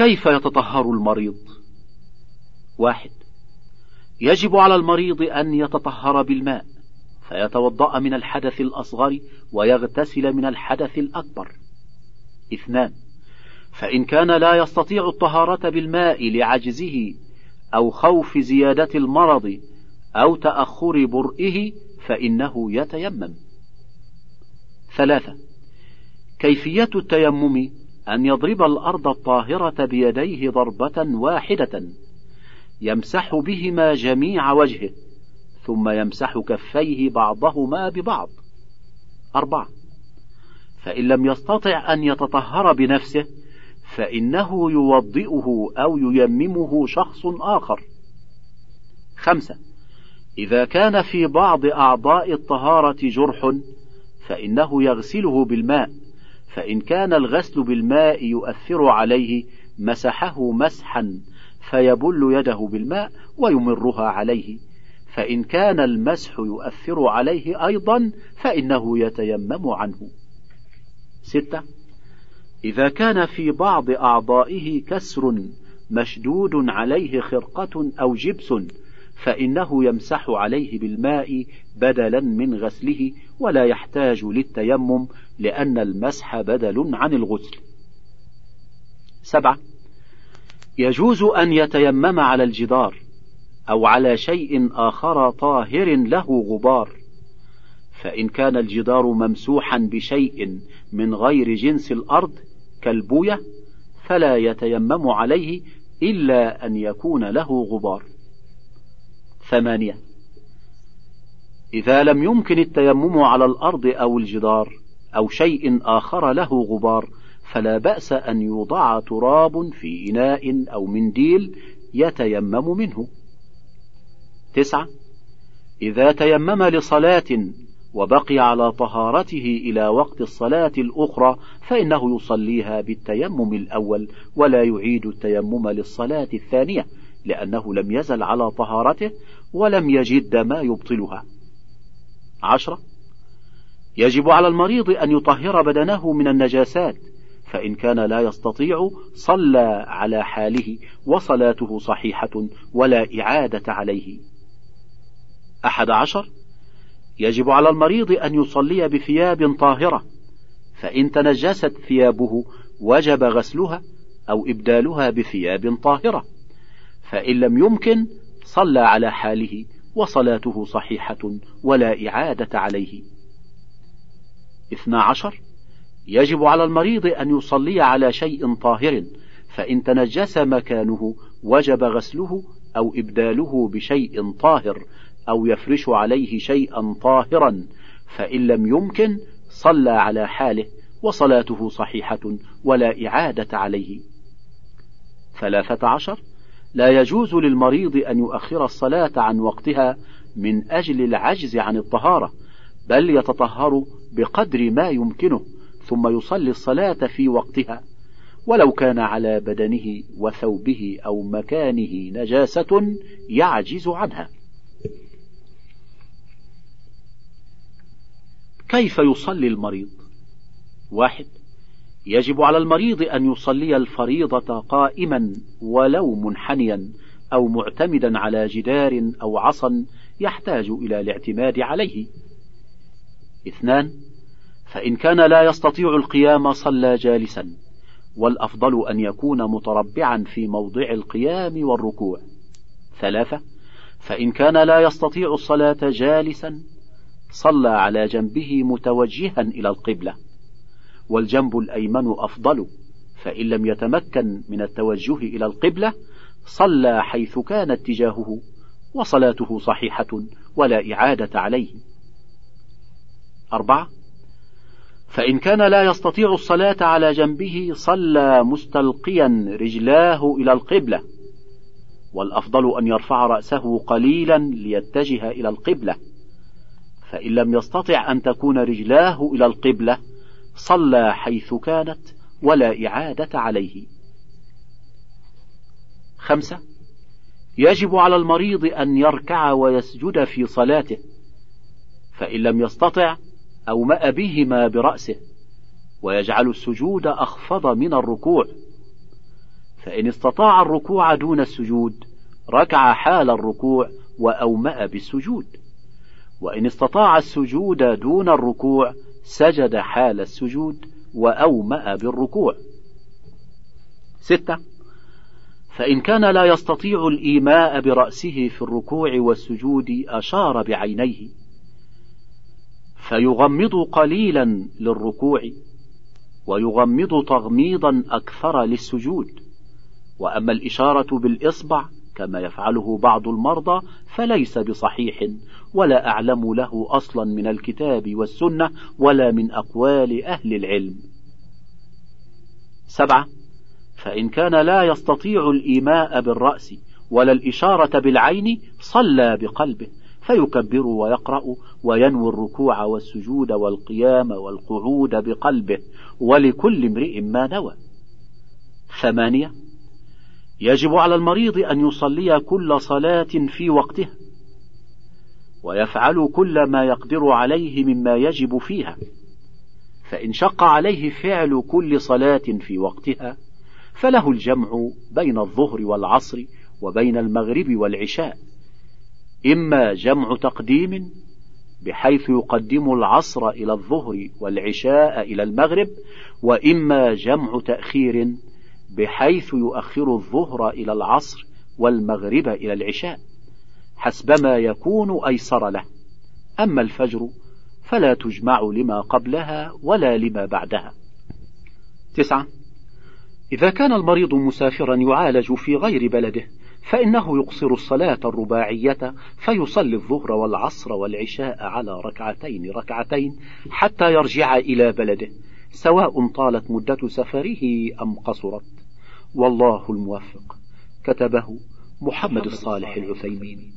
كيف يتطهر المريض؟ واحد يجب على المريض أن يتطهر بالماء فيتوضأ من الحدث الأصغر ويغتسل من الحدث الأكبر. اثنان فإن كان لا يستطيع الطهارة بالماء لعجزه أو خوف زيادة المرض أو تأخر برئه فإنه يتيمم. ثلاثة كيفية التيمم؟ أن يضرب الأرض الطاهرة بيديه ضربة واحدة يمسح بهما جميع وجهه ثم يمسح كفيه بعضهما ببعض. أربعة. فإن لم يستطع أن يتطهر بنفسه فإنه يوضئه أو ييممه شخص آخر. خمسة. إذا كان في بعض أعضاء الطهارة جرح فإنه يغسله بالماء. فإن كان الغسل بالماء يؤثر عليه مسحه مسحا فيبل يده بالماء ويمرها عليه. فإن كان المسح يؤثر عليه أيضا فإنه يتيمم عنه. ستة. إذا كان في بعض أعضائه كسر مشدود عليه خرقة أو جبس فإنه يمسح عليه بالماء بدلا من غسله ولا يحتاج للتيمم لأن المسح بدل عن الغسل. سبعة يجوز أن يتيمم على الجدار أو على شيء آخر طاهر له غبار، فإن كان الجدار ممسوحا بشيء من غير جنس الأرض كالبوية فلا يتيمم عليه إلا أن يكون له غبار. ثمانية. إذا لم يمكن التيمم على الأرض أو الجدار أو شيء آخر له غبار فلا بأس أن يوضع تراب في إناء أو منديل يتيمم منه. تسعة. إذا تيمم لصلاة وبقي على طهارته إلى وقت الصلاة الأخرى فإنه يصليها بالتيمم الأول ولا يعيد التيمم للصلاة الثانية لأنه لم يزل على طهارته ولم يجد ما يبطلها. عشرة. يجب على المريض أن يطهر بدنه من النجاسات فإن كان لا يستطيع صلى على حاله وصلاته صحيحة ولا إعادة عليه. أحد عشر. يجب على المريض أن يصلي بثياب طاهرة فإن تنجست ثيابه وجب غسلها أو إبدالها بثياب طاهرة فإن لم يمكن صلى على حاله وصلاته صحيحة ولا إعادة عليه. اثنا عشر يجب على المريض أن يصلي على شيء طاهر فإن تنجس مكانه وجب غسله أو إبداله بشيء طاهر أو يفرش عليه شيئا طاهرا فإن لم يمكن صلى على حاله وصلاته صحيحة ولا إعادة عليه. ثلاثة عشر لا يجوز للمريض أن يؤخر الصلاة عن وقتها من أجل العجز عن الطهارة بل يتطهر بقدر ما يمكنه ثم يصلي الصلاة في وقتها. ولو كان على بدنه وثوبه أو مكانه نجاسة يعجز عنها. كيف يصلي المريض؟ واحد يجب على المريض أن يصلي الفريضة قائما ولو منحنيا أو معتمدا على جدار أو عصا يحتاج إلى الاعتماد عليه. اثنان: فإن كان لا يستطيع القيام صلى جالسا، والأفضل أن يكون متربعا في موضع القيام والركوع. ثلاثة: فإن كان لا يستطيع الصلاة جالسا، صلى على جنبه متوجها إلى القبلة. والجنب الأيمن أفضل فإن لم يتمكن من التوجه إلى القبلة صلى حيث كان اتجاهه وصلاته صحيحة ولا إعادة عليه. أربعة فإن كان لا يستطيع الصلاة على جنبه صلى مستلقيا رجلاه إلى القبلة، والأفضل أن يرفع رأسه قليلا ليتجه إلى القبلة، فإن لم يستطع أن تكون رجلاه إلى القبلة صلى حيث كانت ولا إعادة عليه. خمسة يجب على المريض أن يركع ويسجد في صلاته، فإن لم يستطع أومأ بهما برأسه، ويجعل السجود أخفض من الركوع، فإن استطاع الركوع دون السجود ركع حال الركوع وأومأ بالسجود وإن استطاع السجود دون الركوع سجد حال السجود وأومأ بالركوع. ستة. فإن كان لا يستطيع الإيماء برأسه في الركوع والسجود أشار بعينيه فيغمض قليلا للركوع ويغمض تغميضا أكثر للسجود. وأما الإشارة بالإصبع كما يفعله بعض المرضى فليس بصحيح ولا أعلم له أصلا من الكتاب والسنة ولا من أقوال أهل العلم. سبعة فإن كان لا يستطيع الإيماء بالرأس ولا الإشارة بالعين صلى بقلبه فيكبر ويقرأ وينوي الركوع والسجود والقيام والقعود بقلبه ولكل امرئ ما نوى. ثمانية يجب على المريض أن يصلي كل صلاة في وقتها ويفعل كل ما يقدر عليه مما يجب فيها فإن شق عليه فعل كل صلاة في وقتها فله الجمع بين الظهر والعصر وبين المغرب والعشاء إما جمع تقديم بحيث يقدم العصر إلى الظهر والعشاء إلى المغرب وإما جمع تأخير بحيث يؤخر الظهر إلى العصر والمغرب إلى العشاء حسبما يكون أيسر له. أما الفجر فلا تجمع لما قبلها ولا لما بعدها. تسعة. إذا كان المريض مسافرا يعالج في غير بلده فإنه يقصر الصلاة الرباعية فيصلي الظهر والعصر والعشاء على ركعتين ركعتين حتى يرجع إلى بلده سواء طالت مدة سفره أم قصرت. والله الموفق. كتبه محمد الصالح العثيمين.